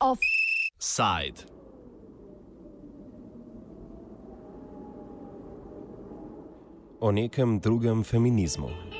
Offside. O nekem drugem feminizmu.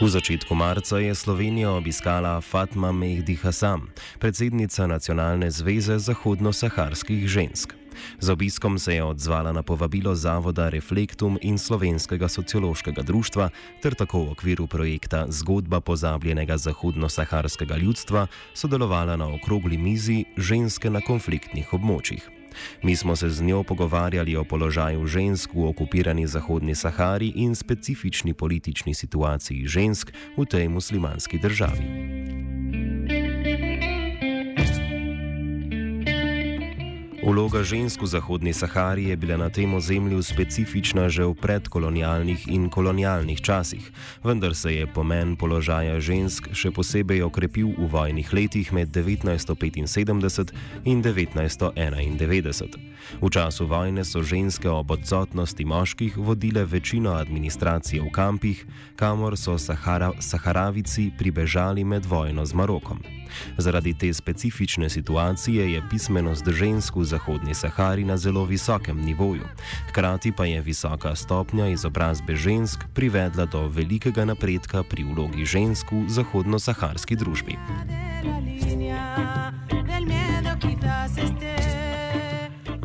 V začetku marca je Slovenijo obiskala Fatma Mehdi Hassan, predsednica Nacionalne zveze zahodno-saharskih žensk. Z obiskom se je odzvala na povabilo Zavoda Reflektum in Slovenskega sociološkega društva ter tako v okviru projekta Zgodba pozabljenega zahodno-saharskega ljudstva sodelovala na okrogli mizi Ženske na konfliktnih območjih. Mi smo se z njo pogovarjali o položaju žensk v okupirani Zahodni Sahari in specifični politični situaciji žensk v tej muslimanski državi. Vloga žensk v Zahodni Sahari je bila na tem ozemlju specifična že v predkolonialnih in kolonialnih časih, vendar se je pomen položaja žensk še posebej okrepil v vojnih letih med 1975 in 1991. V času vojne so ženske ob odsotnosti moških vodile večino administracije v kampih, kamor so Sahara, Saharavici pribežali med vojno z Marokom. Zaradi te specifične situacije je pismenost žensk v Zahodni Sahari na zelo visokem nivoju. Hkrati pa je visoka stopnja izobrazbe žensk privedla do velikega napredka pri vlogi žensk v zahodno-saharski družbi.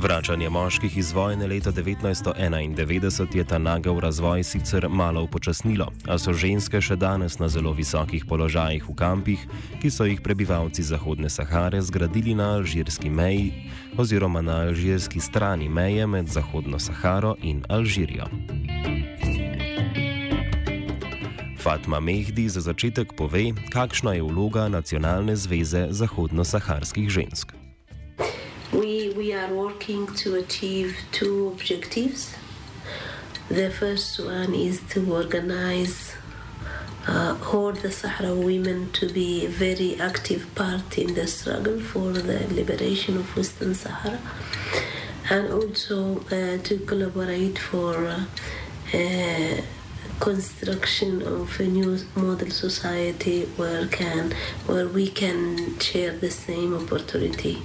Vračanje moških iz vojne leta 1991 je ta nagel razvoj sicer malo upočasnilo, a so ženske še danes na zelo visokih položajih v kampih, ki so jih prebivalci Zahodne Sahare zgradili na alžirski meji oziroma na alžirski strani meje med Zahodno Saharo in Alžirijo. Fatma Mehdi za začetek pove, kakšna je vloga Nacionalne zveze zahodno-saharskih žensk. Working to achieve two objectives. The first one is to organize uh, all the Sahrawi women to be a very active part in the struggle for the liberation of Western Sahara, and also uh, to collaborate for uh construction of a new model society where can where we can share the same opportunity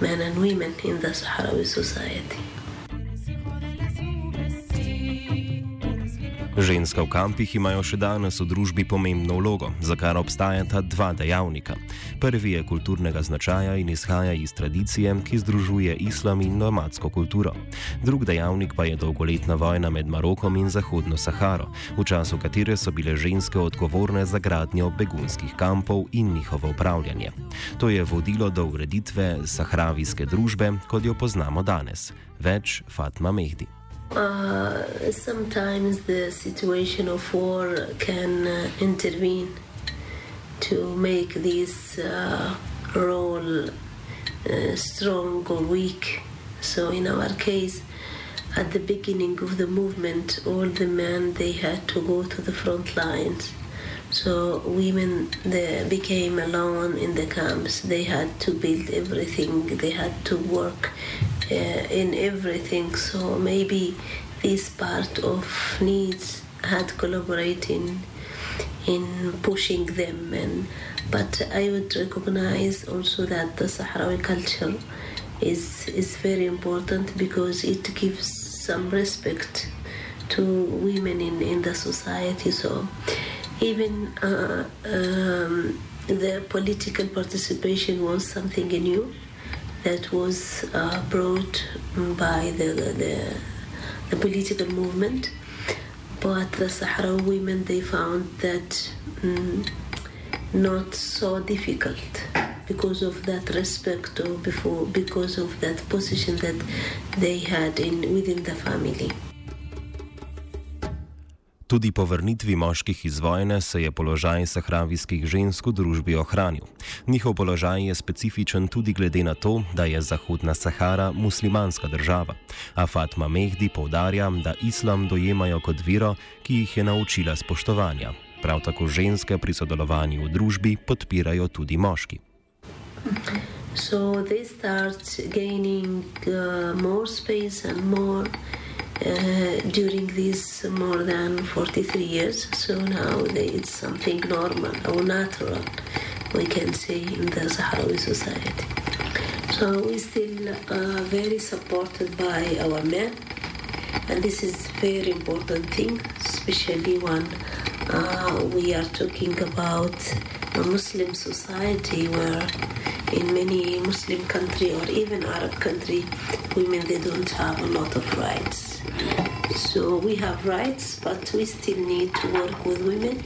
men and women in the Sahrawi society. Ženske v kampih imajo še danes v družbi pomembno vlogo, za kar obstajata dva dejavnika. Prvi je kulturnega značaja in izhaja iz tradicije, ki združuje islam in nomadsko kulturo. Drug dejavnik pa je dolgoletna vojna med Marokom in Zahodno Saharo, v času katere so bile ženske odgovorne za gradnjo begunskih kampov in njihovo upravljanje. To je vodilo do ureditve sahravijske družbe, kot jo poznamo danes. Več Fatma Mehdi. Uh, sometimes the situation of war can uh, intervene to make this uh, role uh, strong or weak. So in our case, at the beginning of the movement, all the men they had to go to the front lines. So women they became alone in the camps. They had to build everything. They had to work uh, in everything. So maybe this part of needs had collaborating in pushing them and but I would recognize also that the Sahrawi culture is is very important because it gives some respect to women in, in the society so even uh, um, the political participation was something new that was uh, brought by the, the, the political movement. But the Sahrawi women they found that um, not so difficult because of that respect or before because of that position that they had in within the family. Tudi po vrnitvi moških iz vojne se je položaj sahravijskih žensk v družbi ohranil. Njihov položaj je specifičen tudi glede na to, da je Zahodna Sahara muslimanska država. A Fatma Mehdi povdarja, da islam dojemajo kot viro, ki jih je naučila spoštovanja. Prav tako ženske pri sodelovanju v družbi podpirajo tudi moški. So they start gaining uh, more space and more uh, during these more than 43 years. So now it's something normal or natural, we can say, in the Sahrawi society. So we still uh, very supported by our men, and this is very important thing, especially when uh, we are talking about a Muslim society where in many Muslim country or even Arab country, women they don't have a lot of rights. So we have rights, but we still need to work with women.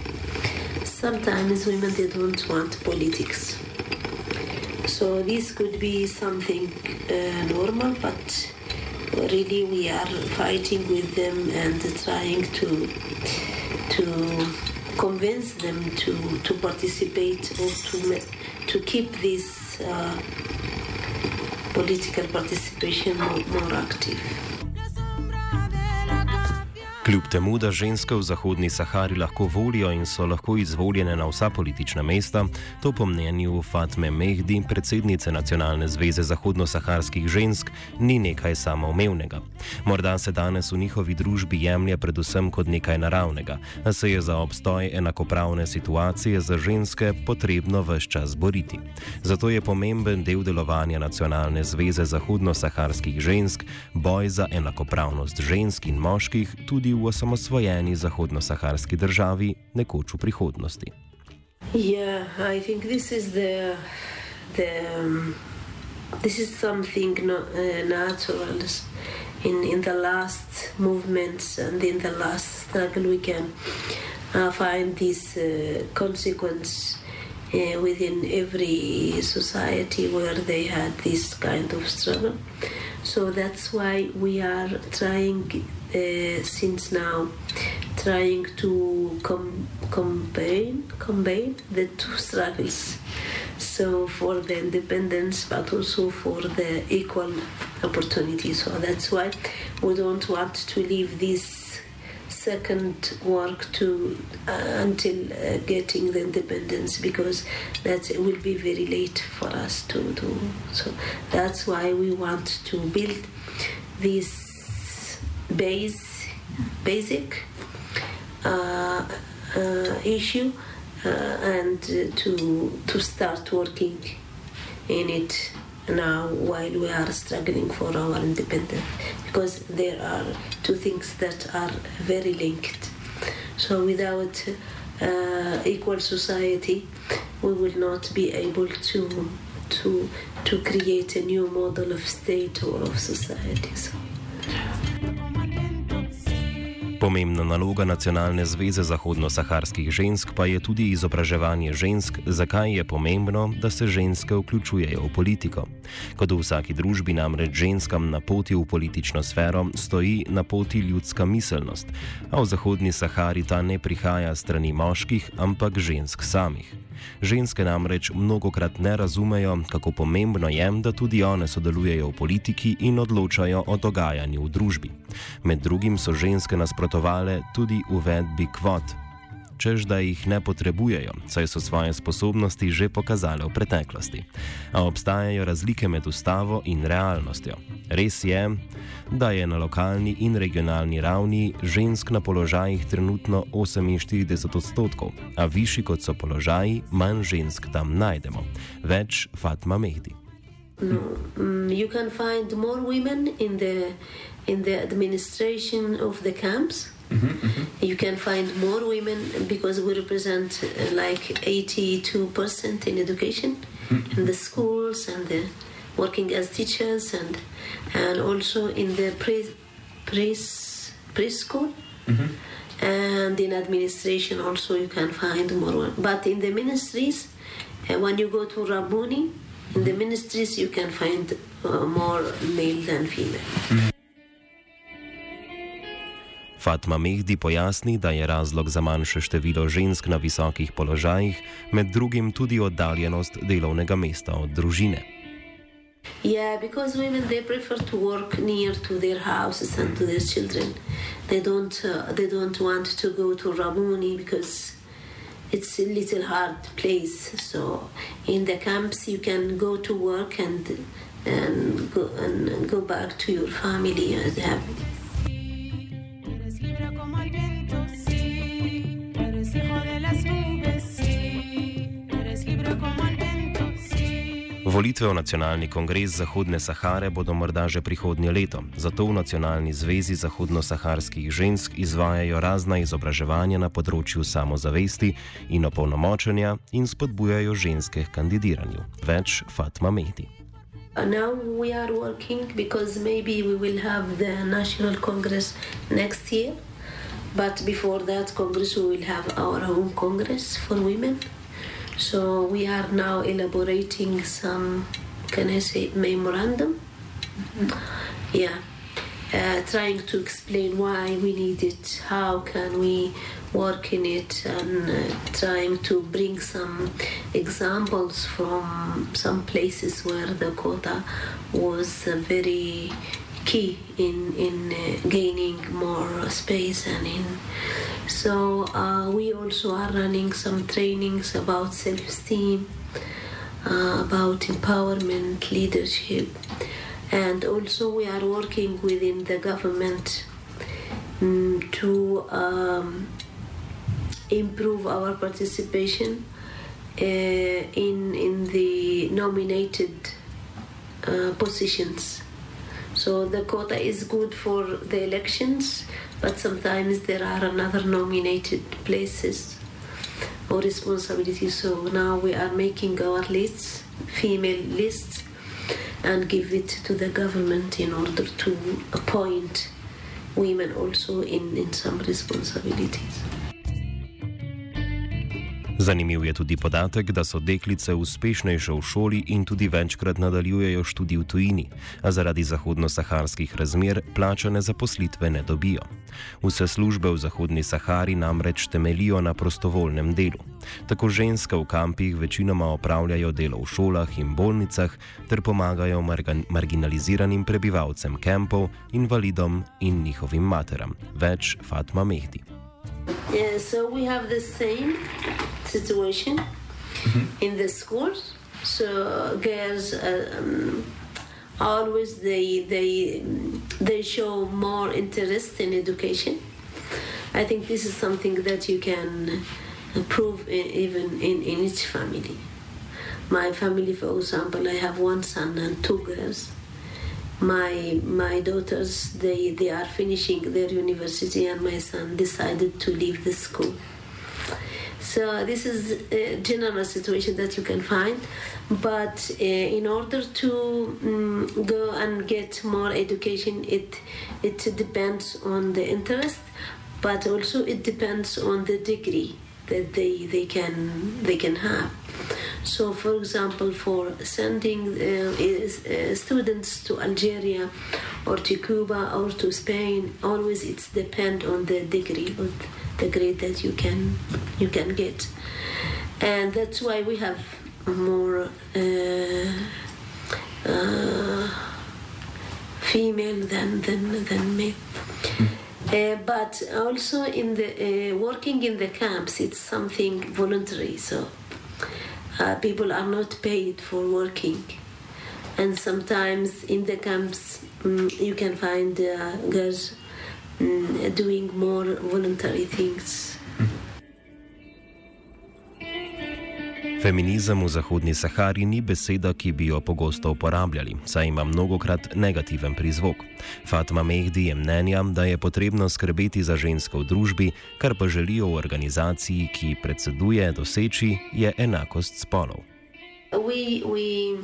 Sometimes women they don't want politics. So this could be something uh, normal, but really we are fighting with them and trying to to convince them to, to participate or to to keep this Uh, political participation more, more active. Kljub temu, da ženske v Zahodni Sahari lahko volijo in so lahko izvoljene na vsa politična mesta, to po mnenju Fatme Mehdi, predsednice Nacionalne zveze zahodno-saharskih žensk, ni nekaj samoumevnega. Morda se danes v njihovi družbi jemlje predvsem kot nekaj naravnega, a se je za obstoj enakopravne situacije za ženske potrebno vse čas boriti. Zato je pomemben del delovanja Nacionalne zveze zahodno-saharskih žensk boj za enakopravnost žensk in moških tudi v v osamosvojeni zahodno-saharski državi nekoč v prihodnosti. Yeah, I think this is the the um, this is something no, uh, natural in in the last movements and in the last struggle we can uh, find this uh, consequence uh, within every society where they had this kind of struggle. So that's why we are trying uh, since now, trying to com- combine combine the two struggles. So for the independence, but also for the equal opportunity. So that's why we don't want to leave this second work to uh, until uh, getting the independence because that will be very late for us to do. So that's why we want to build this base, basic uh, uh issue uh, and to to start working in it now while we are struggling for our independence because there are two things that are very linked. So without uh, equal society, we will not be able to to to create a new model of state or of society. So. Pomembna naloga Nacionalne zveze zahodno-saharskih žensk pa je tudi izobraževanje žensk, zakaj je pomembno, da se ženske vključujejo v politiko. Kot v vsaki družbi namreč ženskam na poti v politično sfero stoji na poti ljudska miselnost, a v Zahodni Sahari ta ne prihaja strani moških, ampak žensk samih. Ženske namreč mnogokrat ne razumejo, kako pomembno je, da tudi one sodelujejo v politiki in odločajo o dogajanju v družbi. Med drugim so ženske nasprotovale tudi uvedbi kvot čež da jih ne potrebujejo, saj so svoje sposobnosti že pokazale v preteklosti. A obstajajo razlike med ustavo in realnostjo. Res je, da je na lokalni in regionalni ravni žensk na položajih trenutno 48 odstotkov, a višji kot so položaji, manj žensk tam najdemo. Več Fatma Mehdi. No, um, you can find more women in the in the administration of the camps. Mm-hmm, mm-hmm. You can find more women because we represent uh, like 82% in education mm-hmm. in the schools and the working as teachers and and also in the pre pre preschool mm-hmm. and in administration also you can find more but in the ministries uh, when you go to Rabuni in the ministries you can find uh, more male than female mm-hmm. Fatma Mehdi pojasni, da je razlog za manjše število žensk na visokih položajih med drugim tudi oddaljenost delovnega mesta od družine. Yeah, because women they prefer to work near to their houses and to their children. They don't uh, they don't want to go to Rabuni because it's a little hard place. So in the camps you can go to work and and go and go back to your family and have Volitve v nacionalni kongres Zahodne Sahare bodo morda že prihodnje leto, zato v Nacionalni zvezi zahodno-saharskih žensk izvajajo razna izobraževanja na področju samozavesti in opolnomočenja in spodbujajo ženske k kandidiranju. Več Fatma Mehdi. Now we are working because maybe we will have the National Congress next year, but before that Congress we will have our own Congress for women. So we are now elaborating some, can I say, memorandum? Mm-hmm. Yeah. Uh, trying to explain why we need it, how can we work in it, and uh, trying to bring some examples from some places where the quota was uh, very key in in uh, gaining more space and in so uh, we also are running some trainings about self-esteem uh, about empowerment leadership and also we are working within the government um, to um, improve our participation uh, in in the nominated uh, positions so the quota is good for the elections, but sometimes there are another nominated places or responsibilities. So now we are making our lists, female lists, and give it to the government in order to appoint women also in, in some responsibilities. Zanimiv je tudi podatek, da so deklice uspešnejše v šoli in tudi večkrat nadaljujejo študij v tujini, a zaradi zahodno-saharskih razmer plačane zaposlitve ne dobijo. Vse službe v Zahodni Sahari namreč temelijo na prostovoljnem delu. Tako ženske v kampih večinoma opravljajo delo v šolah in bolnicah ter pomagajo marginaliziranim prebivalcem kampov, invalidom in njihovim materam. Več Fatma Mehdi. Yeah, so we have the same situation mm-hmm. in the schools. So girls uh, um, always they they they show more interest in education. I think this is something that you can prove in, even in, in each family. My family, for example, I have one son and two girls my my daughters they they are finishing their university and my son decided to leave the school. So this is a general situation that you can find but uh, in order to um, go and get more education it it depends on the interest but also it depends on the degree that they they can they can have so, for example, for sending uh, uh, students to Algeria or to Cuba or to Spain, always it's depend on the degree, the grade that you can you can get, and that's why we have more. Uh, uh, female than than than male. Uh, but also in the uh, working in the camps, it's something voluntary. So uh, people are not paid for working. And sometimes in the camps, um, you can find uh, girls um, doing more voluntary things. Feminizem v Zahodni Sahari ni beseda, ki bi jo pogosto uporabljali, saj ima mnogokrat negativen prizvok. Fatma Mehdi je mnenja, da je potrebno skrbeti za žensko v družbi, kar pa želijo v organizaciji, ki predseduje, doseči, je enakost spolov. We, we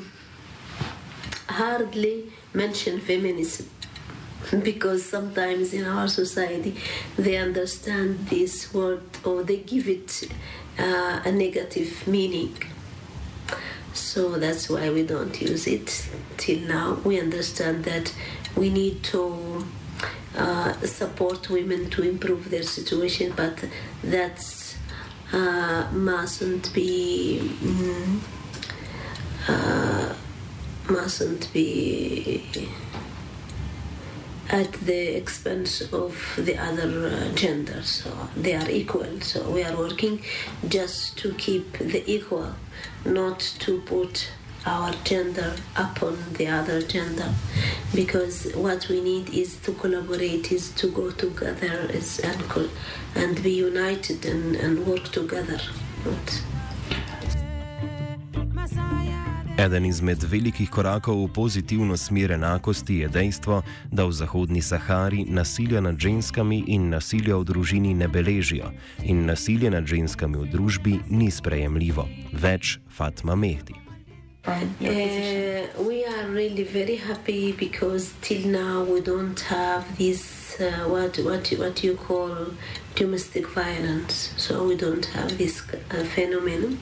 hardly mention feminism because sometimes in our society they understand this word or they give it uh, a negative meaning. So that's why we don't use it till now. We understand that we need to uh, support women to improve their situation, but that uh, mustn't be mm, uh, mustn't be at the expense of the other uh, gender. So they are equal. So we are working just to keep the equal, not to put our gender upon the other gender because what we need is to collaborate is to go together is and, and be united and, and work together not Eden izmed velikih korakov v pozitivno smer enakosti je dejstvo, da v Zahodni Sahari nasilja nad ženskami in nasilja v družini ne beležijo in nasilje nad ženskami v družbi ni sprejemljivo. Več Fatma Mehdi. Uh, we are really very happy because till now we don't have this uh, what what what you call domestic violence. So we don't have this uh, phenomenon.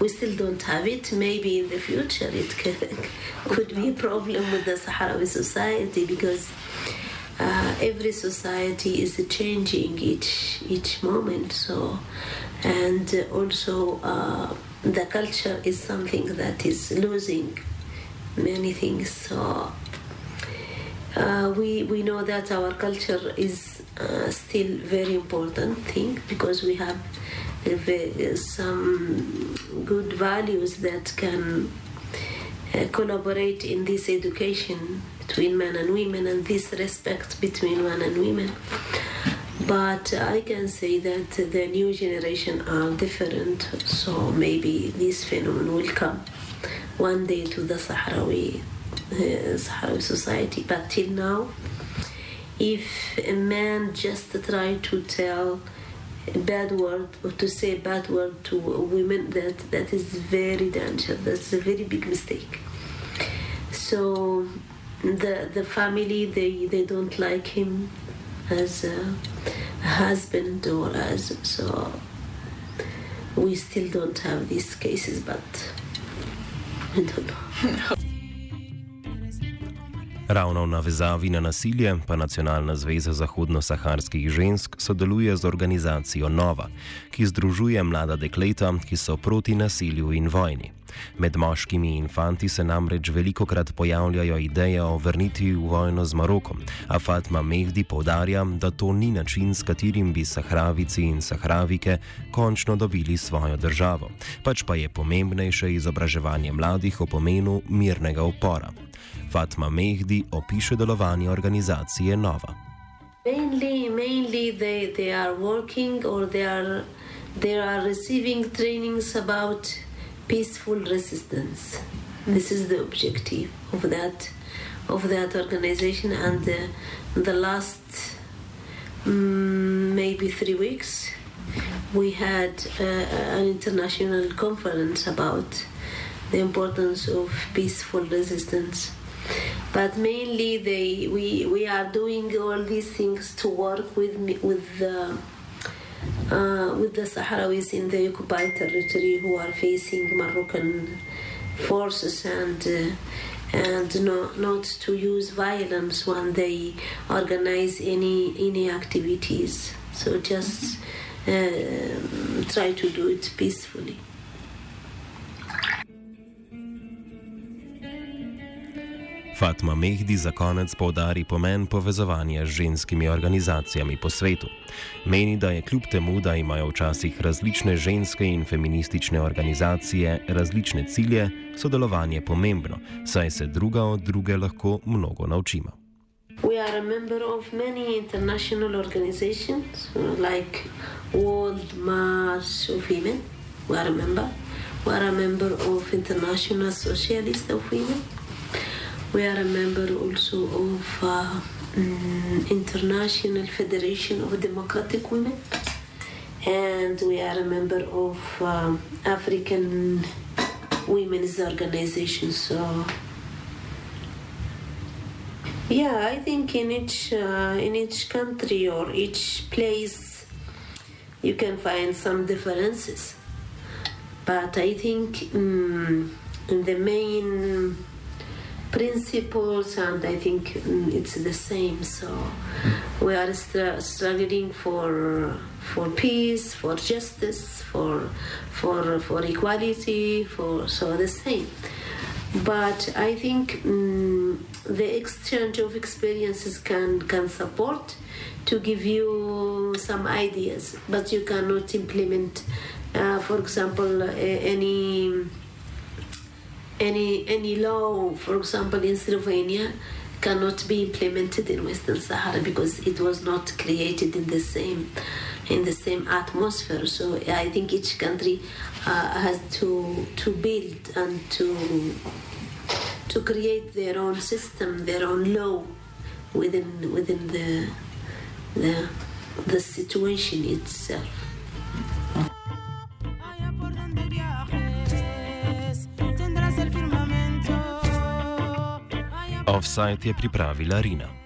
We still don't have it. Maybe in the future it could, could be a problem with the Sahrawi society because. Uh, every society is changing each each moment so and also uh, the culture is something that is losing many things. So uh, we we know that our culture is uh, still very important thing because we have uh, some good values that can uh, collaborate in this education between men and women and this respect between men and women. But I can say that the new generation are different, so maybe this phenomenon will come one day to the Sahrawi, uh, Sahrawi society. But till now, if a man just try to tell a bad word or to say a bad word to women, that that is very dangerous. That's a very big mistake. So the the family they they don't like him as a husband or as so we still don't have these cases but I don't know. Ravno v navezavi na nasilje pa Nacionalna zveza zahodno-saharskih žensk sodeluje z organizacijo Nova, ki združuje mlada dekleta, ki so proti nasilju in vojni. Med moškimi in fanti se namreč veliko krat pojavljajo ideje o vrnitvi v vojno z Marokom, a Fatma Mehdi povdarja, da to ni način, s katerim bi Sahravici in Sahravike končno dobili svojo državo, pač pa je pomembnejše izobraževanje mladih o pomenu mirnega upora. Fatma Mehdi opiše delovanje organizacije Nova. Mainly, mainly they, they are working or they are, they are receiving trainings about peaceful resistance. This is the objective of that of that organization. And uh, the last um, maybe three weeks, we had uh, an international conference about the importance of peaceful resistance. But mainly, they we we are doing all these things to work with with the with the Sahrawis in the occupied territory who are facing Moroccan forces and uh, and no, not to use violence when they organize any any activities. So just uh, try to do it peacefully. Fatma Mehdi za konec povdari pomen povezovanja z ženskimi organizacijami po svetu. Meni, da je kljub temu, da imajo včasih različne ženske in feministične organizacije različne cilje, sodelovanje pomembno, saj se druga od druge lahko mnogo naučimo. We are a member of many international organizations like World March of Women. We are a member. We are a member of International Socialist of Women. We are a member also of uh, um, International Federation of Democratic Women, and we are a member of uh, African Women's Organization. So, yeah, I think in each uh, in each country or each place, you can find some differences, but I think um, the main principles, and I think mm, it's the same. So we are str- struggling for for peace, for justice, for for for equality, for so the same. but I think um, the exchange of experiences can can support to give you some ideas, but you cannot implement, uh, for example, any any any law, for example, in Slovenia, cannot be implemented in Western Sahara because it was not created in the same in the same atmosphere. So I think each country uh, has to to build and to to create their own system, their own law within within the the, the situation itself. Offside je pripravila Rina.